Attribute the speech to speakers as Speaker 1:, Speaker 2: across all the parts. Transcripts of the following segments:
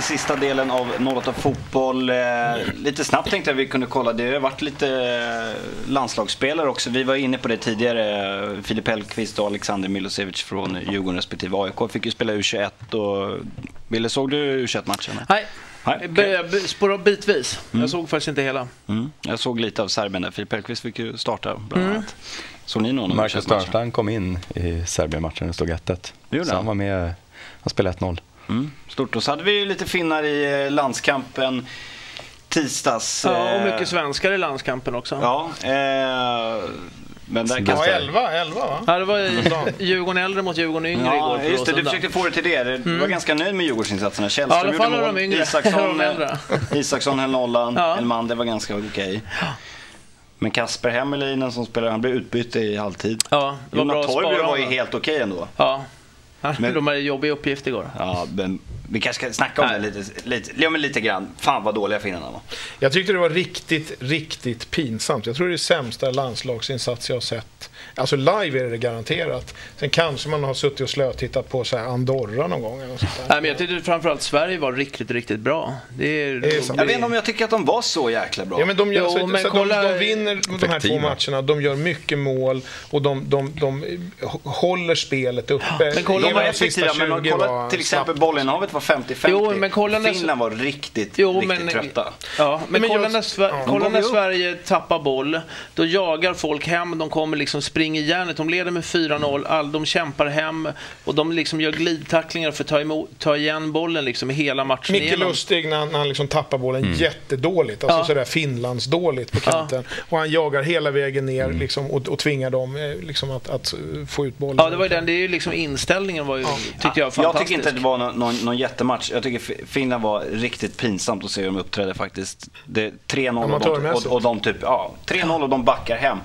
Speaker 1: till sista delen av 08 Fotboll. Eh, lite snabbt tänkte jag vi kunde kolla. Det har varit lite eh, landslagsspelare också. Vi var inne på det tidigare. Filip Hellqvist och Alexander Milosevic från Djurgården respektive AIK fick ju spela U21. Och... Ville, såg du U21-matchen?
Speaker 2: Nej.
Speaker 1: Nej,
Speaker 2: okay. Spår bitvis. Mm. Jag såg faktiskt inte hela.
Speaker 1: Mm. Jag såg lite av Serbien där. Filip Hellqvist fick ju starta bland mm. annat. Såg ni någon
Speaker 3: Marcus Störnstam kom in i Serbien-matchen. Det stod 1-1. Så han var med. Han spelade 1-0.
Speaker 1: Mm, stort. Och så hade vi lite finnar i eh, landskampen tisdags.
Speaker 2: Ja, och mycket svenskar i landskampen också.
Speaker 1: Ja, eh,
Speaker 4: men där ja, 11, 11 va?
Speaker 2: Ja, det var Djurgården äldre mot Djurgården yngre
Speaker 1: ja,
Speaker 2: igår.
Speaker 1: Just det, du försökte få det till det. Du mm. var ganska nöjd med Djurgårdsinsatserna. Källström ja, gjorde mål, de yngre. Isaksson, Isaksson höll nollan, ja. Elmander var ganska okej. Okay. Men Kasper Hemmelinen som spelade, han blev utbytt i halvtid.
Speaker 2: Ja,
Speaker 1: det var Jonas Torgby var ju helt okej okay ändå.
Speaker 2: Ja, men, de hade jobbig uppgift igår.
Speaker 1: Ja, men vi kanske ska snacka om Nej. det lite, lite, ja, men lite grann. Fan vad dåliga finnarna var.
Speaker 4: Jag tyckte det var riktigt, riktigt pinsamt. Jag tror det är sämsta landslagsinsats jag har sett. Alltså live är det garanterat. Sen kanske man har suttit och slötittat på så här Andorra någon gång. Eller sånt
Speaker 2: Nej, men jag tyckte framförallt Sverige var riktigt, riktigt bra. Det är,
Speaker 1: det är jag vet inte om jag tycker att de var så jäkla bra.
Speaker 4: Ja, men de, gör, jo, så, men så kolla... de, de vinner de här två matcherna. De gör mycket mål och de, de, de, håller spelet uppe.
Speaker 1: Men kolla, de var effektiva, men kolla till exempel bollinnehavet var 50-50 men kolla. Finland var riktigt, jo, riktigt men, trötta.
Speaker 2: Ja, men, men kolla, när, Sver ja. kolla när Sverige tappar boll. Då jagar folk hem. De kommer liksom springer järnet. De leder med 4-0. De kämpar hem och de liksom gör glidtacklingar för att ta, emot, ta igen bollen liksom i hela matchen
Speaker 4: Micke Lustig när han, när han liksom tappar bollen mm. jättedåligt. Alltså ja. sådär Finlandsdåligt på kanten. Ja. Och han jagar hela vägen ner mm. liksom, och, och tvingar dem eh, liksom, att, att, få ut bollen.
Speaker 2: Ja, det var ju den. Det är ju liksom inställningen var ju, ja. tyckte jag, fantastisk.
Speaker 1: Jag tycker inte att det var någon, någon, någon jättematch. Jag tycker Finland var riktigt pinsamt att se hur de uppträdde faktiskt. 3-0 och, och, och de typ, ja, 3-0 och de backar hem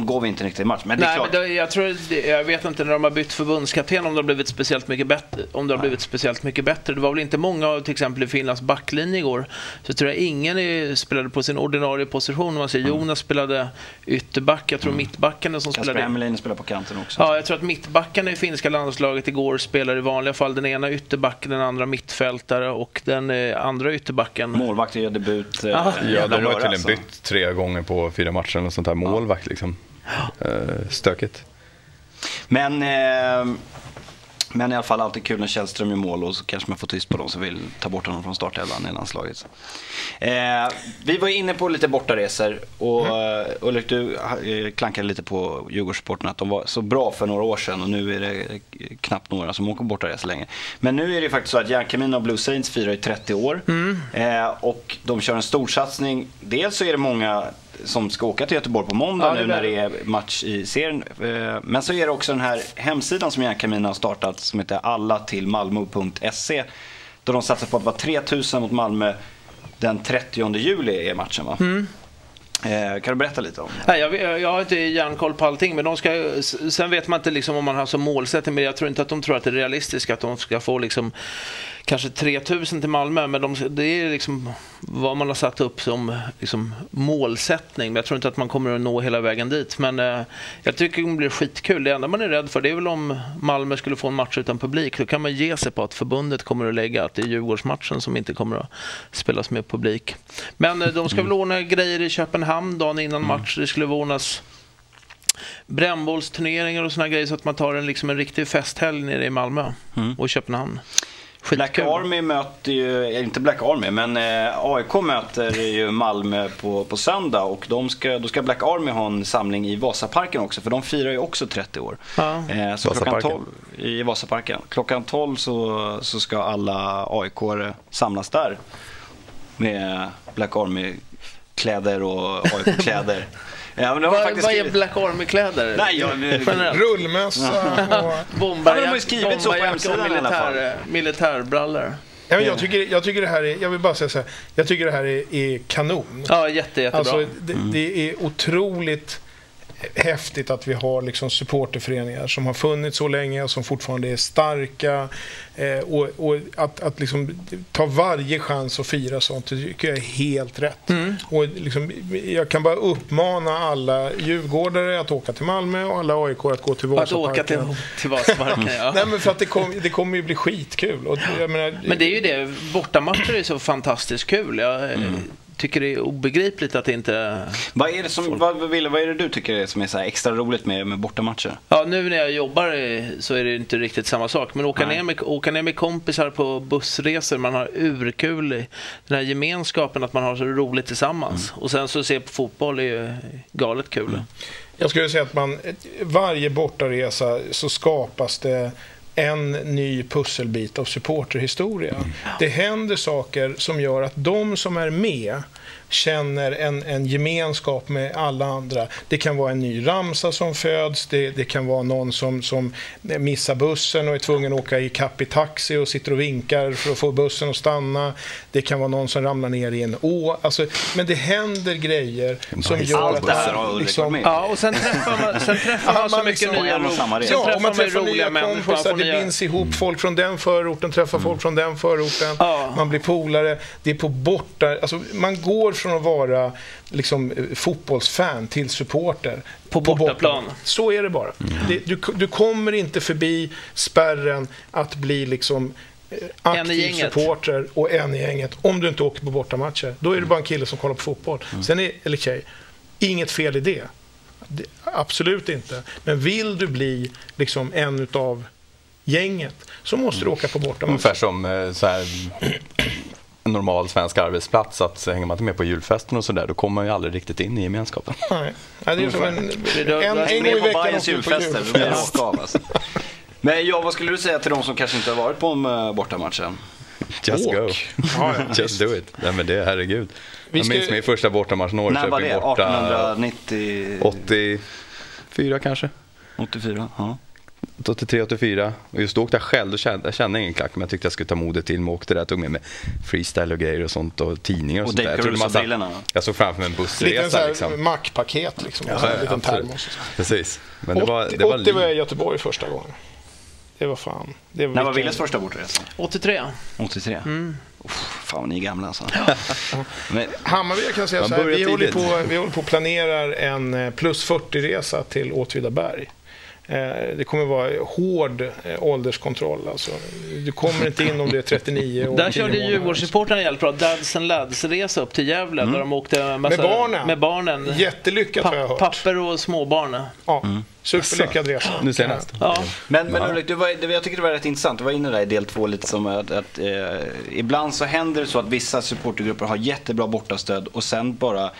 Speaker 1: då går vi inte riktigt i match. Men det är Nej, klart. Men
Speaker 2: det, jag, tror, jag vet inte när de har bytt förbundskapten om det har blivit speciellt mycket bättre. Om det har blivit speciellt mycket bättre. Det var väl inte många, till exempel i Finlands backlinje igår, så tror jag ingen spelade på sin ordinarie position. Man ser mm. Jonas spelade ytterback, jag tror mm. mittbackarna som
Speaker 1: Kasper
Speaker 2: spelade...
Speaker 1: Kasper spelar på kanten också.
Speaker 2: Ja, jag tror att mittbackarna i finska landslaget igår spelar i vanliga fall den ena ytterbacken, den andra mittfältare och den eh, andra ytterbacken.
Speaker 1: Målvakt gör debut. Eh,
Speaker 3: ja, de har tydligen bytt tre gånger på fyra matcher och sånt där. Målvakt liksom. Eh, stökigt.
Speaker 1: Men, eh, men i alla fall alltid kul när Källström gör mål och så kanske man får tyst på dem som vill ta bort honom från startelvan i landslaget. Eh, vi var inne på lite bortaresor och mm. Ulrik du eh, klankade lite på Djurgårdssporten att de var så bra för några år sedan och nu är det knappt några som åker bortaresor längre. Men nu är det faktiskt så att Järnkamin och Blue Saints firar i 30 år mm. eh, och de kör en storsatsning. Dels så är det många som ska åka till Göteborg på måndag ja, nu när det är match i serien. Eh, men så är det också den här hemsidan som Järnkamin har startat som heter allatillmalmo.se. Då de satsar på att vara 3000 mot Malmö den 30 juli är matchen va? Mm. Eh, kan du berätta lite om
Speaker 2: det? Nej, jag, jag har inte järnkoll på allting, men de ska, sen vet man inte liksom om man har som målsättning, men jag tror inte att de tror att det är realistiskt att de ska få liksom kanske 3000 till Malmö, men de, det är liksom vad man har satt upp som liksom målsättning. Men jag tror inte att man kommer att nå hela vägen dit. Men eh, jag tycker det blir skitkul. Det enda man är rädd för det är väl om Malmö skulle få en match utan publik. Då kan man ge sig på att förbundet kommer att lägga att det är Djurgårdsmatchen som inte kommer att spelas med publik. Men eh, de ska väl ordna grejer i Köpenhamn dagen innan mm. match. Det skulle ordnas brännbollsturneringar och såna grejer så att man tar en, liksom en riktig festhelg nere i Malmö mm. och Köpenhamn.
Speaker 1: Black Army möter ju, inte Black Army, men eh, AIK möter ju Malmö på, på söndag och de ska, då ska Black Army ha en samling i Vasaparken också för de firar ju också 30 år. Ja. Eh, så klockan 12, I Vasaparken. Klockan 12 så, så ska alla AIK samlas där med Black Army-kläder och AIK-kläder.
Speaker 2: Ja, men vad, vad är Black Army-kläder?
Speaker 4: Nej, ja, Rullmössa
Speaker 2: och... Bomberjacka, ja, de har skrivit så på hemsidan militär, Militärbrallor.
Speaker 4: Ja, men jag, tycker, jag tycker det här är, jag vill bara säga så här, jag tycker det här är, är kanon.
Speaker 2: Ja, jätte, jättebra.
Speaker 4: Alltså, det, mm. det är otroligt häftigt att vi har liksom supporterföreningar som har funnits så länge och som fortfarande är starka. Eh, och, och att, att liksom ta varje chans att fira sånt, tycker jag är helt rätt.
Speaker 2: Mm.
Speaker 4: Och liksom, jag kan bara uppmana alla djurgårdare att åka till Malmö och alla AIK att gå till
Speaker 2: Att åka till,
Speaker 4: Vasaparken.
Speaker 2: till Vasaparken, ja.
Speaker 4: Nej men för att det, kom, det kommer ju bli skitkul. Och jag menar,
Speaker 2: Men det är ju det, bortamatcher är så fantastiskt kul. Jag
Speaker 1: Mm.
Speaker 2: Tycker det är obegripligt att det inte...
Speaker 1: Vad är det, som, vad, vad, Wille, vad är det du tycker är, som är så här extra roligt med, med bortamatcher?
Speaker 2: Ja, nu när jag jobbar så är det inte riktigt samma sak. Men åka,
Speaker 1: Nej.
Speaker 2: ner med, åka ner med kompisar på bussresor, man har urkul. i Den här gemenskapen, att man har så roligt tillsammans. Och sen så se på fotboll är ju galet kul.
Speaker 4: Jag skulle säga att man, varje bortaresa så skapas det en ny pusselbit av supporterhistoria. Det händer saker som gör att de som är med känner en, en gemenskap med alla andra. Det kan vara en ny ramsa som föds, det, det kan vara någon som, som missar bussen och är tvungen att åka i kapp i taxi och sitter och vinkar för att få bussen att stanna. Det kan vara någon som ramlar ner i en å. Alltså, men det händer grejer som gör
Speaker 1: Allt
Speaker 4: att
Speaker 1: det här har
Speaker 4: liksom,
Speaker 2: Ja, och sen träffar man, sen träffar man så mycket
Speaker 4: liksom-
Speaker 2: nya
Speaker 1: samma
Speaker 4: Ja,
Speaker 2: träffar
Speaker 4: och man träffar
Speaker 2: roliga
Speaker 4: nya kompisar, det
Speaker 2: nya-
Speaker 4: binds ihop folk från den förorten, träffar folk från den förorten,
Speaker 2: Ja.
Speaker 4: man blir polare, det är på borta, alltså man går från att vara liksom, eh, fotbollsfan till supporter.
Speaker 2: På bortaplan.
Speaker 4: Så är det bara. Det, du, du kommer inte förbi spärren att bli liksom eh, aktiv
Speaker 2: gänget.
Speaker 4: supporter och en i gänget om du inte åker på bortamatcher. Då är du bara en kille som kollar på fotboll. Sen är, eller tjej, inget fel i det. det. Absolut inte. Men vill du bli liksom en utav gänget så måste du åka på bortamatcher.
Speaker 3: Ungefär som eh, så här, en normal svensk arbetsplats. Att hänger man inte med på julfesten och sådär, då kommer man ju aldrig riktigt in i gemenskapen.
Speaker 4: Nej. Det är som en, en, en gång i veckan åker du på
Speaker 1: julfester, alltså. Men ja, vad skulle du säga till de som kanske inte har varit på en eh, bortamatch än?
Speaker 3: Just
Speaker 4: Åk.
Speaker 3: go.
Speaker 4: Ja, ja,
Speaker 3: Just do it. Nej, men det, herregud.
Speaker 4: Vi
Speaker 3: jag
Speaker 4: ska-
Speaker 3: minns min första bortamatch
Speaker 1: När var
Speaker 3: Norrköping
Speaker 1: det?
Speaker 3: borta.
Speaker 1: 1890...
Speaker 3: 84 kanske.
Speaker 1: 84? Ja.
Speaker 3: 83, 84. Och just då åkte jag själv. Då kände, jag kände ingen klack, men jag tyckte jag skulle ta modet till mig. Åkte där, tog med mig freestyle och grejer och sånt och tidningar och,
Speaker 1: Och
Speaker 3: sånt där. Jag, trodde man satt-
Speaker 1: Caruso-brillorna.
Speaker 3: jag såg framför mig en bussresa
Speaker 4: sån här
Speaker 3: liksom.
Speaker 4: mackpaket liksom. och
Speaker 3: Ja,
Speaker 4: en liten termos. och.
Speaker 3: Precis. Men det var,
Speaker 4: 80,
Speaker 3: det var
Speaker 4: 80 var jag i. Göteborg första gången. Det var fan. Det var
Speaker 1: När var Willes första bortaresa?
Speaker 2: 83.
Speaker 1: 83?
Speaker 2: Mm.
Speaker 1: Uff, fan vad ni är gamla alltså. Men,
Speaker 4: Hammarby, jag kan säga så här, vi håller, på, vi håller på att planera en eh, plus 40-resa till Åtvidaberg. Eh, Det kommer vara hård eh, ålderskontroll. Alltså. Du kommer inte in om du är 39 och
Speaker 2: Där
Speaker 4: 10
Speaker 2: körde. Djurgårdssupportrarna jävligt bra. Dads and Lads-resa upp till Gävle där de åkte massa,
Speaker 4: Med barnen.
Speaker 2: Med barnen.
Speaker 4: Jättelyckat har jag
Speaker 2: Pa-
Speaker 4: hört.
Speaker 2: papper och småbarn.
Speaker 4: Ja, superlyckad resa.
Speaker 3: Nu senast.
Speaker 2: Ja.
Speaker 1: men, men Ulrik, du var, jag tycker det var rätt intressant. Du var inne där i del två lite som att, att eh, ibland så händer det så att vissa supportergrupper har jättebra bortastöd och sen bara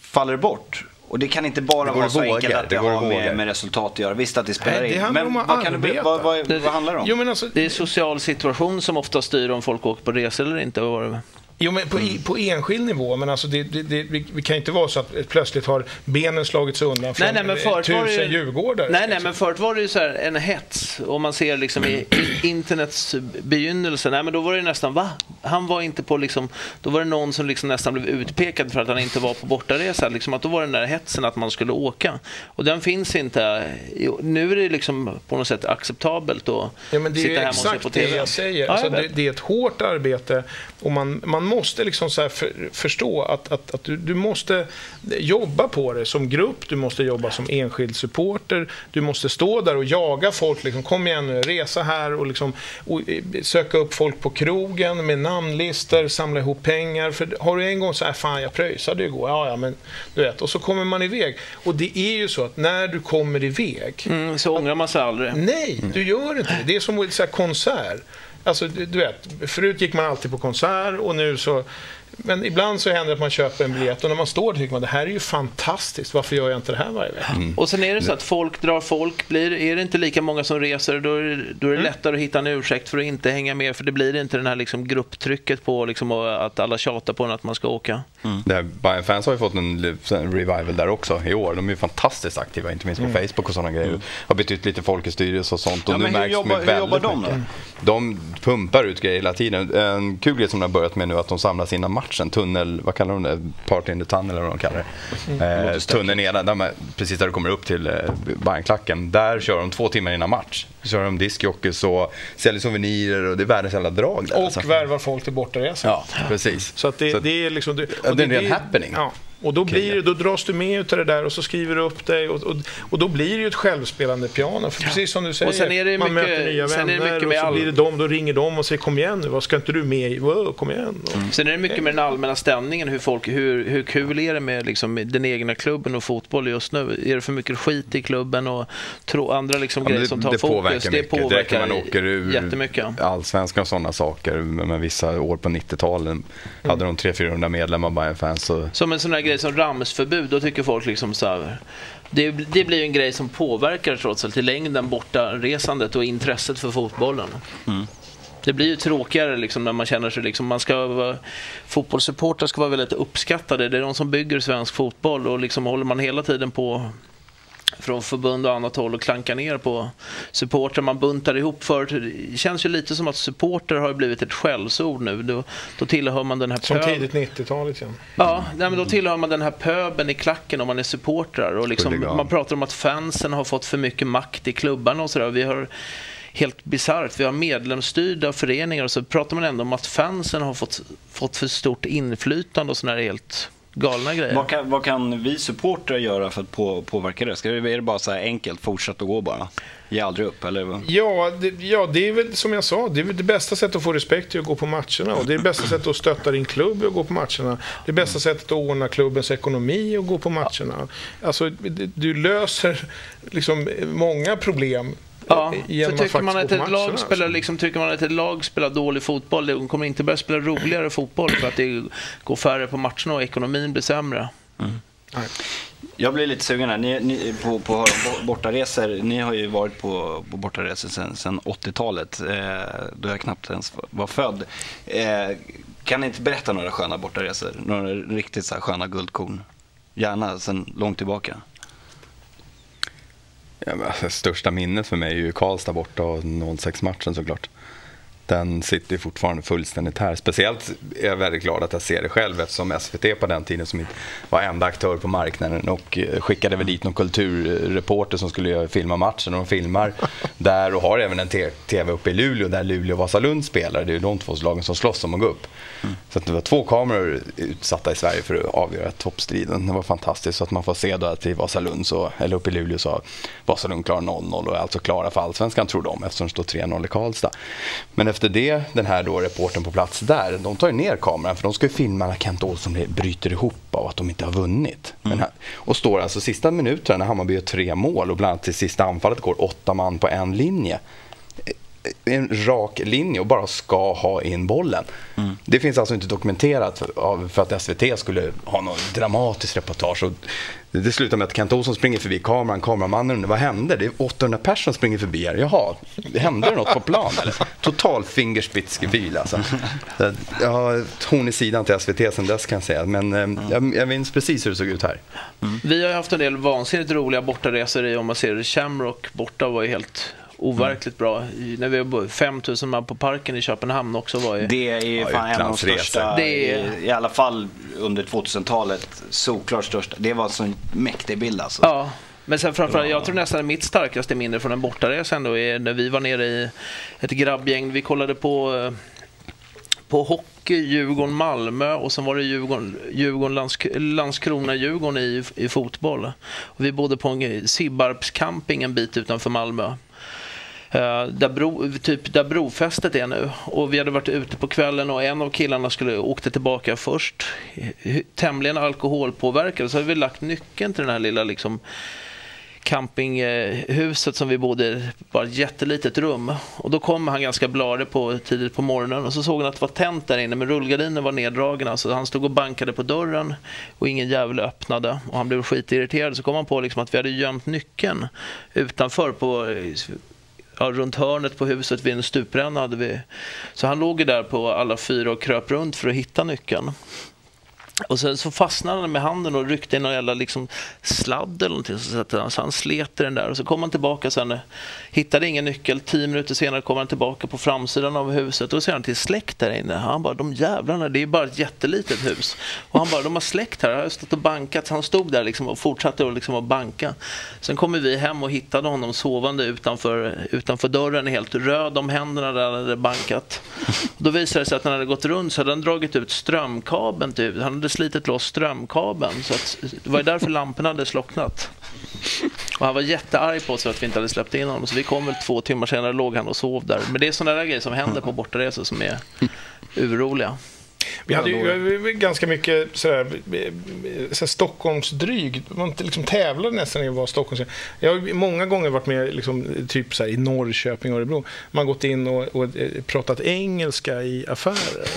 Speaker 1: faller det bort. Och det kan inte bara vara så
Speaker 3: vågor,
Speaker 1: enkelt att det,
Speaker 3: det
Speaker 1: har med, med resultat att göra. Visst att det spelar
Speaker 4: Nej, det
Speaker 1: in. Men vad, kan du, vad, vad, vad handlar det om?
Speaker 4: Jo, men alltså,
Speaker 2: Det är social situation som ofta styr om folk åker på resor eller inte. Det?
Speaker 4: Jo, men på, i- på enskild nivå, men alltså det, det, det, vi, kan inte vara så att plötsligt har benen slagits undan från
Speaker 2: Nej, nej, det
Speaker 4: tusen
Speaker 2: ju-
Speaker 4: djurgårdare.
Speaker 2: Nej, nej,
Speaker 4: liksom.
Speaker 2: men förut var det ju så här en hets. Om man ser liksom i internets begynnelse. Nej, men då var det nästan, va? Han var inte på liksom, då var det någon som liksom nästan blev utpekad för att han inte var på bortaresa. Liksom att då var det den där hetsen att man skulle åka. Och den finns inte. Nu är det liksom på något sätt acceptabelt att
Speaker 4: Ja, men det är
Speaker 2: sitta hemma och se
Speaker 4: exakt
Speaker 2: på
Speaker 4: det
Speaker 2: TV.
Speaker 4: jag säger.
Speaker 2: Ja,
Speaker 4: alltså,
Speaker 2: jag
Speaker 4: det,
Speaker 2: vet.
Speaker 4: det är ett hårt arbete och man, man måste liksom så för, förstå att, att, att du, du måste jobba på det som grupp, du måste jobba som enskild supporter, du måste stå där och jaga folk. Liksom, kom igen nu, resa här och, liksom, och eh, söka upp folk på krogen med namnlistor, samla ihop pengar. För har du en gång så här, fan jag pröjsade igår, ja ja men du vet, och så kommer man iväg. Och det är ju så att när du kommer iväg
Speaker 2: Mm, så ångrar man sig aldrig.
Speaker 4: Nej, du gör inte det. Det är som en konsert. Alltså, du, du vet, förut gick man alltid på konsert och nu så... Men ibland så händer det att man köper en biljett och när man står där tycker man det här är ju fantastiskt. Varför gör jag inte det här varje vecka?
Speaker 2: Och sen är det så att folk drar folk. Blir, är det inte lika många som reser då är, det- då är det lättare att hitta en ursäkt för att inte hänga med. För det blir inte det här liksom grupptrycket på liksom, att alla tjatar på en att man ska åka.
Speaker 3: Mm. Bayern fans har ju fått en, revival där också i år. De är ju fantastiskt aktiva, inte minst på mm. Facebook och sådana grejer. Mm. Har betytt lite folkestyrelse och sånt. Och
Speaker 1: ja, nu hur, jobbar, hur jobbar de då?
Speaker 3: De pumpar ut grejer hela tiden. En kul grej som de har börjat med nu är att de samlas innan matchen. Tunnel, vad kallar de det? Party in the tunnel eller vad de kallar det. Mm. Eh, tunneln nedan, där precis där du kommer upp till eh, Bajenklacken. Där kör de två timmar innan match. Så kör de discjockeys och säljer souvenirer och det är världens jävla drag där.
Speaker 4: Och alltså. värvar folk till bortaresor.
Speaker 3: Ja, precis.
Speaker 4: Så att det, så att, det är liksom... Det,
Speaker 3: det är en ren happening.
Speaker 4: Ja. Och då, blir, då dras du med utav det där och så skriver du upp dig och, och, och då blir det ju ett självspelande piano. För precis som du säger, man mycket, möter nya vänner och så all... blir det dem, då ringer de och säger kom igen nu, vad ska inte du med i? Wow, kom igen.
Speaker 2: Mm. Sen är det mycket med den allmänna stämningen, hur, folk, hur, hur kul är det med liksom, den egna klubben och fotboll just nu? Är det för mycket skit i klubben och tro, andra liksom, ja, grejer det, som tar
Speaker 3: det
Speaker 2: fokus?
Speaker 3: Påverkar det påverkar mycket. Direkt man åker ur
Speaker 2: jättemycket.
Speaker 3: allsvenskan och sådana saker. Men vissa år på 90-talet mm. hade de 300-400 medlemmar, Bayern-fans. Så...
Speaker 2: Som en sån här grej som Ramsförbud förbud, då tycker folk liksom så här, det, det, blir en grej som påverkar trots allt i längden borta resandet och intresset för fotbollen. Mm. Det blir ju tråkigare liksom när man känner sig liksom, man ska vara, fotbollssupportrar ska vara väldigt uppskattade. Det är de som bygger svensk fotboll och liksom håller man hela tiden på från förbund och annat håll och klankar ner på supporter. Man buntar ihop för Det känns ju lite som att supporter har blivit ett skällsord nu. Då, då tillhör man den här
Speaker 4: Som tidigt 90-talet igen.
Speaker 2: Ja, nej, men då tillhör man den här pöben i klacken om man är supportrar. Och liksom, man pratar om att fansen har fått för mycket makt i klubbarna och sådär. Vi har helt bisarrt. Vi har medlemsstyrda föreningar och så pratar man ändå om att fansen har fått, fått för stort inflytande och sådär helt galna grejer.
Speaker 1: Vad kan, vad kan vi supportrar göra för att på, påverka det? Ska det? Är det bara så här enkelt, fortsätt att gå bara? Ge aldrig upp, eller?
Speaker 4: Ja det, ja, det är väl som jag sa, det är det bästa sättet att få respekt är att gå på matcherna. Och det är det bästa sättet att stötta din klubb att gå på matcherna. Det bästa sättet att ordna klubbens ekonomi och gå på matcherna. Alltså, du löser liksom många problem
Speaker 2: Ja, för tycker man, att ett lag spelar, liksom, tycker man att ett lag spelar dålig fotboll, de kommer inte börja spela roligare fotboll för att det går färre på matcherna och ekonomin blir sämre. Mm.
Speaker 1: Jag blir lite sugen här. Ni, ni, på, på bortaresor. Ni har ju varit på, på bortaresor sedan, sedan 80-talet, eh, då jag knappt ens var född. Eh, kan ni inte berätta några sköna bortaresor? Några riktigt så sköna guldkorn? Gärna sedan långt tillbaka.
Speaker 3: Ja, men, alltså, största minnet för mig är ju Karlstad borta och 06-matchen såklart den sitter fortfarande fullständigt här. Speciellt är jag väldigt glad att jag ser det själv eftersom SVT på den tiden som var enda aktör på marknaden och eh, skickade väl dit någon kulturreporter som skulle filma matchen och de filmar där och har även en TV uppe i Luleå där Luleå och Vasalund spelar. Det är de två lagen som slåss om att gå upp. Mm. Så att det var två kameror utsatta i Sverige för att avgöra toppstriden. Det var fantastiskt så att man får se då att i Vasalund, så, eller uppe i Luleå, så Vasalund klarat 0-0 och är alltså klara för allsvenskan tror de eftersom det står 3-0 i Karlstad. Men efter det, den här då reporten på plats där, de tar ju ner kameran för de ska ju filma när Kent Olsson bryter ihop av att de inte har vunnit. Mm. Här, och står alltså sista minuterna när Hammarby gör tre mål och bland annat till sista anfallet går åtta man på en linje en rak linje och bara ska ha in bollen. Mm. Det finns alltså inte dokumenterat för, för, att SVT skulle ha något dramatiskt reportage. Och det slutar med att Kent Olsson springer förbi kameran, kameramannen undrar vad hände? Det är 800 personer som springer förbi här. Jaha, hände det något på plan eller? Total fingerspitzgefühl alltså. Jag har torn i sidan till SVT sen dess kan jag säga. Men eh, jag, jag minns precis hur det såg ut här.
Speaker 2: Mm. Vi har haft en del vansinnigt roliga bortaresor i, om man ser Shamrock borta var ju helt overkligt bra. När vi var 5000 man på parken i Köpenhamn också var ju...
Speaker 1: Det är ju fan en av de största, det är... i, alla fall under 2000-talet, såklart största. Det var en sån mäktig bild alltså.
Speaker 2: Ja. Men sen framförallt, jag tror nästan mitt starkaste minne från en bortaresa ändå är när vi var nere i ett grabbgäng. Vi kollade på eh, på hockey, Djurgården, Malmö och sen var det Djurgården, Djurgården Landsk Landskrona, Djurgården i, i fotboll. Och vi bodde på en Sibbarps camping en bit utanför Malmö. Eh, där, bro, typ där brofästet är nu. Och vi hade varit ute på kvällen och en av killarna skulle åkte tillbaka först. Tämligen alkoholpåverkad. Så hade vi lagt nyckeln till den här lilla liksom, campinghuset som vi bodde i, bara ett jättelitet rum. Och då kom han ganska blarig på tidigt på morgonen och så såg han att det var tänt där inne men rullgardinen var neddragna så alltså, han stod och bankade på dörren och ingen jävel öppnade och han blev skitirriterad så kom han på liksom att vi hade gömt nyckeln utanför på eh, ja, runt hörnet på huset vid en stupränna hade vi. Så han låg där på alla fyra och kröp runt för att hitta nyckeln. Och sen så fastnade han med handen och ryckte i någon jävla liksom sladd eller någonting. Så, han, så han slet i den där och så kom han tillbaka sen. Hittade ingen nyckel. Tio minuter senare kom han tillbaka på framsidan av huset. Och så ser han till släkt där inne. Han bara, de jävlarna, det är bara ett jättelitet hus. Och han bara, de har släkt här. Jag har stått och bankat. Så han stod där liksom och fortsatte att liksom banka. Sen kommer vi hem och hittade honom sovande utanför, utanför dörren helt röd om händerna där han hade bankat. Då visade det sig att han hade gått runt så hade han dragit ut strömkabeln till huset. Han hade slitit loss strömkabeln. Så att, det var därför lamporna hade slocknat. Och han var jättearg på oss för att vi inte hade släppt in honom. Så vi kom väl två timmar senare låg han och sov där. Men det är sådana där grejer som händer på bortaresor som är urroliga.
Speaker 4: Vi hade ju ganska mycket sådär, eh, sådär Stockholmsdryg. Man liksom tävlade nästan i att vara Stockholms. Jag har många gånger varit med liksom, typ såhär, i Norrköping och Örebro. Man har gått in och, och eh, pratat engelska i affärer.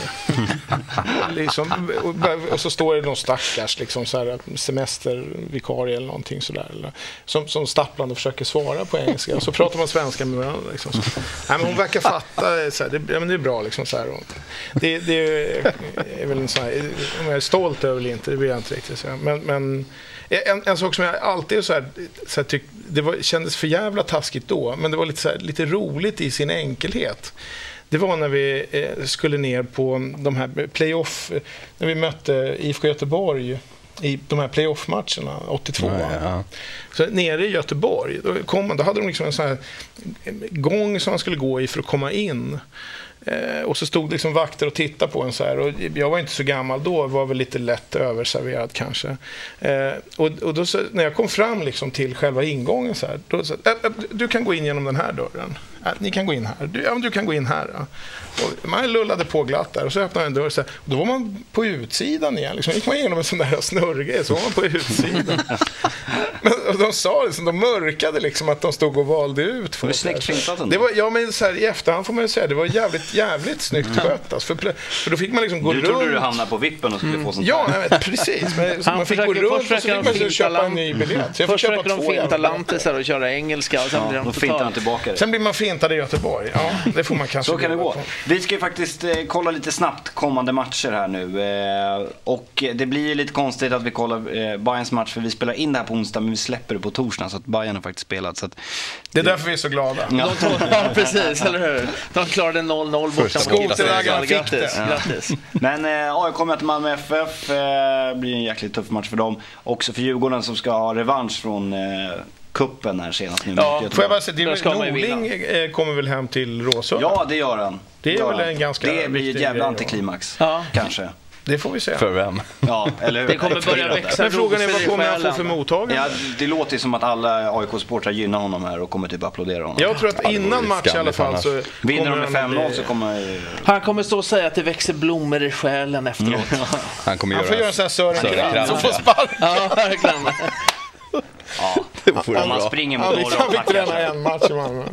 Speaker 4: liksom, och, och så står det någon stackars liksom, såhär, semestervikarie eller någonting sådär. Eller, som, som stapplande försöker svara på engelska. Och så pratar man svenska med varandra. Liksom. Nej, men hon verkar fatta. eh, Såhär, det, ja, men det är bra. Liksom, såhär, och det, det är väl en sån här, om jag är stolt över eller inte, det vill jag inte riktigt. säga. Men, men en, en sak som jag alltid så här, så här tyck, det var, kändes för jävla taskigt då, men det var lite, så här, lite roligt i sin enkelhet. Det var när vi eh, skulle ner på de här playoff, när vi mötte IFK Göteborg i de här playoff-matcherna, 82.
Speaker 3: Ja, ja.
Speaker 4: Så nere i Göteborg, då, kom då hade de liksom en sån här gång som man skulle gå i för att komma in. Eh, och så stod liksom vakter och tittade på en så här. Och jag var inte så gammal då, var väl lite lätt överserverad kanske. Eh, och och då, så, när jag kom fram liksom till själva ingången så här, då äh, äh, du kan gå in genom den här dörren. Äh, ni kan gå in här. Du, ja, men du kan gå in här. Ja. Och man lullade på glatt där och så öppnade en dörr. Så här, då var man på utsidan igen. Liksom, gick man igenom en sån där snurrgrej så var man på utsidan. men och de sa liksom, de mörkade liksom att de stod och valde ut folk.
Speaker 1: Det är snyggt fintat.
Speaker 4: Det var, ja, men så här, i efterhand får man ju säga det var jävligt, jävligt snyggt skött. Alltså, för, för då fick man liksom gå
Speaker 1: Du
Speaker 4: runt.
Speaker 1: trodde du hamnade på vippen och skulle få sånt
Speaker 4: Ja, nej, men precis. Men,
Speaker 2: Han
Speaker 4: man fick gå
Speaker 2: försöker-
Speaker 4: runt och så fick man
Speaker 2: finta
Speaker 4: köpa en ny biljett. Så jag
Speaker 2: Först
Speaker 4: köpa
Speaker 2: försöker de finta lantisar och köra engelska och sen blir de totalt...
Speaker 4: Sen blir man fintad i Göteborg. Ja, det får man kanske
Speaker 1: Så kan det gå.
Speaker 4: på.
Speaker 1: Vi ska ju faktiskt eh, kolla lite snabbt kommande matcher här nu. Eh, och det blir ju lite konstigt att vi kollar eh, Bayerns match för vi spelar in det här på onsdag men vi släpper det på torsdag så att Bayern har faktiskt spelat. Så att,
Speaker 4: Det är därför vi är så glada.
Speaker 1: ja.
Speaker 2: Ja, precis, eller hur? De klarade 0-0 borta mot
Speaker 4: fick det.
Speaker 2: grattis.
Speaker 1: Men eh, AIK möter Malmö FF. Eh, blir en jäkligt tuff match för dem. Också för Djurgården som ska ha revansch från eh, kuppen här senast nu.
Speaker 2: Ja,
Speaker 4: Får jag bara säga, det är
Speaker 2: ju
Speaker 4: Norling kommer väl hem till Råsunda?
Speaker 1: Ja, det gör han.
Speaker 4: Det är
Speaker 1: gör
Speaker 4: väl
Speaker 1: han.
Speaker 4: en ganska
Speaker 1: Det blir ett
Speaker 4: viktig
Speaker 1: jävla antiklimax.
Speaker 2: Ja.
Speaker 1: Kanske.
Speaker 4: Det får vi se.
Speaker 3: För vem?
Speaker 1: Ja, eller hur?
Speaker 2: Det kommer börja växa
Speaker 4: Men frågan är vad kommer han få för mottagande?
Speaker 1: Ja, det låter ju som att alla AIK-supportrar gynnar honom här och kommer typ applådera honom.
Speaker 4: Jag tror att
Speaker 3: Ja, det
Speaker 4: innan
Speaker 3: ju
Speaker 4: match i alla fall så
Speaker 1: Vinner de
Speaker 4: kommer
Speaker 1: med
Speaker 4: han
Speaker 1: 5-0
Speaker 4: bli-
Speaker 1: så kommer ju...
Speaker 2: Han kommer stå och säga att det växer blommor i själen efteråt.
Speaker 3: Han kommer
Speaker 4: Han får göra
Speaker 3: göra...
Speaker 4: en sån här Sören Krantz, och få
Speaker 3: ja.
Speaker 4: spark.
Speaker 2: Ja, verkligen.
Speaker 3: Det vore
Speaker 1: Om man
Speaker 3: bra.
Speaker 1: springer mot norra och tackar.
Speaker 4: träna en match i Malmö.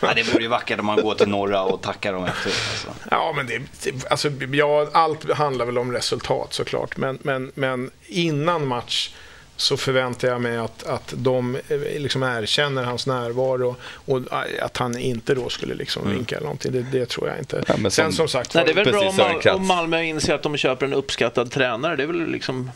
Speaker 1: Ja, det vore ju vackert om man går till norra och tackar dem efteråt. Alltså.
Speaker 4: Ja, men det, alltså, ja, allt handlar väl om resultat såklart. Men, men, men innan match så förväntar jag mig att, att de eh, liksom erkänner hans närvaro och att han inte då skulle liksom vinka eller någonting. Det, det tror jag inte.
Speaker 3: Ja, men
Speaker 4: Sen
Speaker 3: som-
Speaker 4: som sagt
Speaker 2: Nej, det är väl bra om, om Malmö inser att de köper en uppskattad tränare. Det är väl liksom...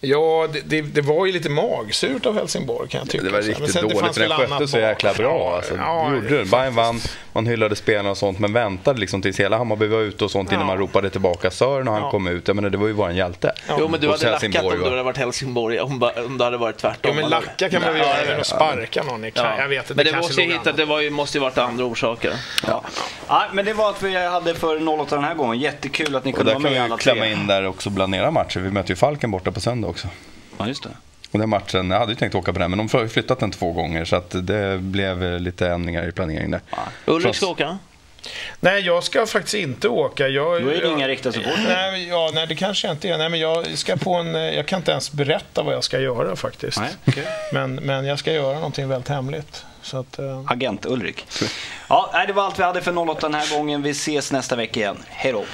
Speaker 4: Ja, det, det, det var ju lite magsurt av Helsingborg kan jag tycka.
Speaker 3: Det var riktigt
Speaker 4: sen, det
Speaker 3: dåligt,
Speaker 4: fanns
Speaker 3: för den skötte så jäkla bra. Alltså,
Speaker 4: Ja,
Speaker 3: gjorde det. Bayern vann, man hyllade spelarna och sånt, men väntade liksom tills hela Hammarby var ute och sånt innan
Speaker 4: Ja.
Speaker 3: man ropade tillbaka Sören och han
Speaker 4: Ja.
Speaker 3: kom ut. Jag menar, det var ju våran hjälte.
Speaker 2: Jo, men du hade lackat om du hade varit Helsingborg, om, om det hade varit tvärtom.
Speaker 4: Ja, men lacka kan man väl
Speaker 2: Ja,
Speaker 4: göra
Speaker 2: ja,
Speaker 4: att sparka någon i
Speaker 2: Ja.
Speaker 4: Jag vet inte,
Speaker 2: men det, måste ju hitta, det var ju, måste ju varit andra orsaker.
Speaker 1: Ja. Ja, men det var att vi hade för 08 den här gången. Jättekul att ni
Speaker 3: Och
Speaker 1: kunde
Speaker 3: där
Speaker 1: vara
Speaker 3: kan
Speaker 1: med
Speaker 3: vi
Speaker 1: alla
Speaker 3: ju klämma
Speaker 1: tre.
Speaker 3: in där också bland era matcher. Vi möter ju Falken borta på söndag också.
Speaker 1: Ja, just det.
Speaker 3: Och den matchen, jag hade ju tänkt åka på den, men de har flyttat den två gånger så att det blev eh, lite ändringar i planeringen där.
Speaker 2: Ulrik ska åka?
Speaker 4: Nej, jag ska faktiskt inte åka. Jag,
Speaker 1: Då är det inga riktiga supportrar.
Speaker 4: Nej, ja, nej, det kanske jag inte är. Nej, men jag, ska på en, eh, jag kan inte ens berätta vad jag ska göra faktiskt.
Speaker 1: Nej, okej.
Speaker 4: Men, men jag ska göra någonting väldigt hemligt. Så att, eh,
Speaker 1: Agent Ulrik. Ja, det var allt vi hade för 08 den här gången. Vi ses nästa vecka igen. Hej då.